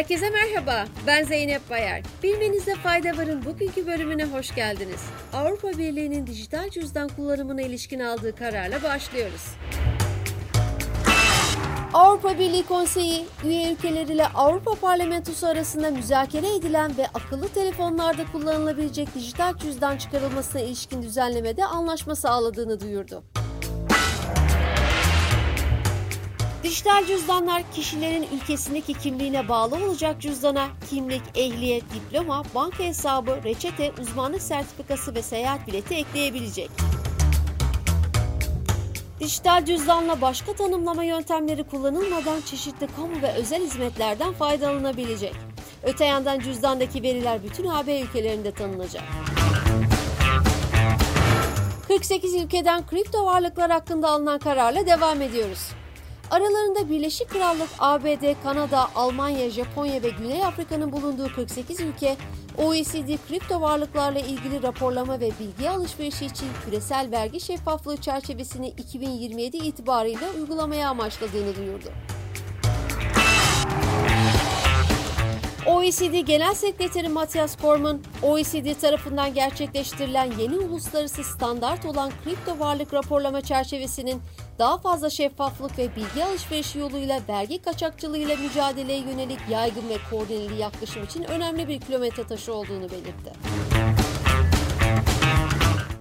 Herkese merhaba, ben Zeynep Bayar. Bilmenize fayda varın bugünkü bölümüne hoş geldiniz. Avrupa Birliği'nin dijital cüzdan kullanımına ilişkin aldığı kararla başlıyoruz. Avrupa Birliği Konseyi, üye ülkeler ile Avrupa Parlamentosu arasında müzakere edilen ve akıllı telefonlarda kullanılabilecek dijital cüzdan çıkarılmasına ilişkin düzenlemede anlaşma sağladığını duyurdu. Dijital cüzdanlar kişilerin ülkesindeki kimliğine bağlı olacak cüzdana kimlik, ehliyet, diploma, banka hesabı, reçete, uzmanlık sertifikası ve seyahat bileti ekleyebilecek. Dijital cüzdanla başka tanımlama yöntemleri kullanılmadan çeşitli kamu ve özel hizmetlerden faydalanabilecek. Öte yandan cüzdandaki veriler bütün AB ülkelerinde tanınacak. 48 ülkeden kripto varlıklar hakkında alınan kararla devam ediyoruz. Aralarında Birleşik Krallık, ABD, Kanada, Almanya, Japonya ve Güney Afrika'nın bulunduğu 48 ülke, OECD kripto varlıklarla ilgili raporlama ve bilgi alışverişi için küresel vergi şeffaflığı çerçevesini 2027 itibarıyla uygulamaya amaçladığını duyurdu. OECD Genel Sekreteri Matthias Korman, OECD tarafından gerçekleştirilen yeni uluslararası standart olan kripto varlık raporlama çerçevesinin daha fazla şeffaflık ve bilgi alışverişi yoluyla vergi kaçakçılığıyla mücadeleye yönelik yaygın ve koordineli yaklaşım için önemli bir kilometre taşı olduğunu belirtti.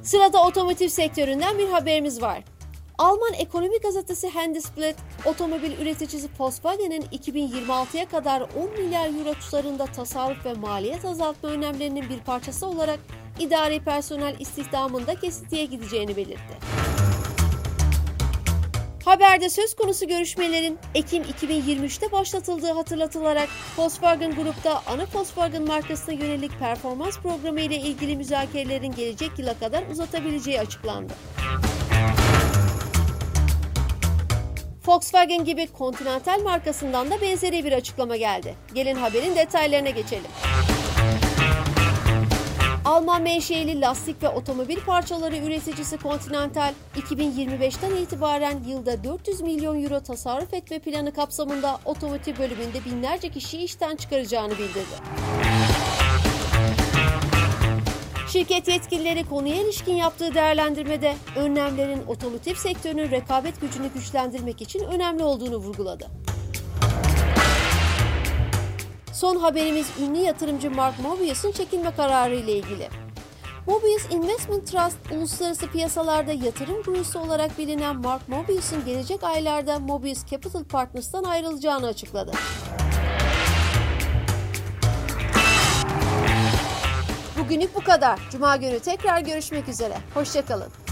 Sırada otomotiv sektöründen bir haberimiz var. Alman ekonomi gazetesi Handelsblatt, otomobil üreticisi Volkswagen'in 2026'ya kadar 10 milyar euro tutarında tasarruf ve maliyet azaltma önlemlerinin bir parçası olarak idari personel istihdamında kesintiye gideceğini belirtti. Haberde söz konusu görüşmelerin Ekim 2023'te başlatıldığı hatırlatılarak Volkswagen Grup'ta ana Volkswagen markasına yönelik performans programı ile ilgili müzakerelerin gelecek yıla kadar uzatabileceği açıklandı. Volkswagen gibi Continental markasından da benzeri bir açıklama geldi. Gelin haberin detaylarına geçelim. Alman menşeili lastik ve otomobil parçaları üreticisi Continental, 2025'ten itibaren yılda 400 milyon euro tasarruf etme planı kapsamında otomotiv bölümünde binlerce kişiyi işten çıkaracağını bildirdi. Şirket yetkilileri konuya ilişkin yaptığı değerlendirmede önlemlerin otomotiv sektörünün rekabet gücünü güçlendirmek için önemli olduğunu vurguladı. Son haberimiz ünlü yatırımcı Mark Mobius'un çekilme kararı ile ilgili. Mobius Investment Trust, uluslararası piyasalarda yatırım kurucusu olarak bilinen Mark Mobius'un gelecek aylarda Mobius Capital Partners'tan ayrılacağını açıkladı. Bugünlük bu kadar. Cuma günü tekrar görüşmek üzere. Hoşçakalın.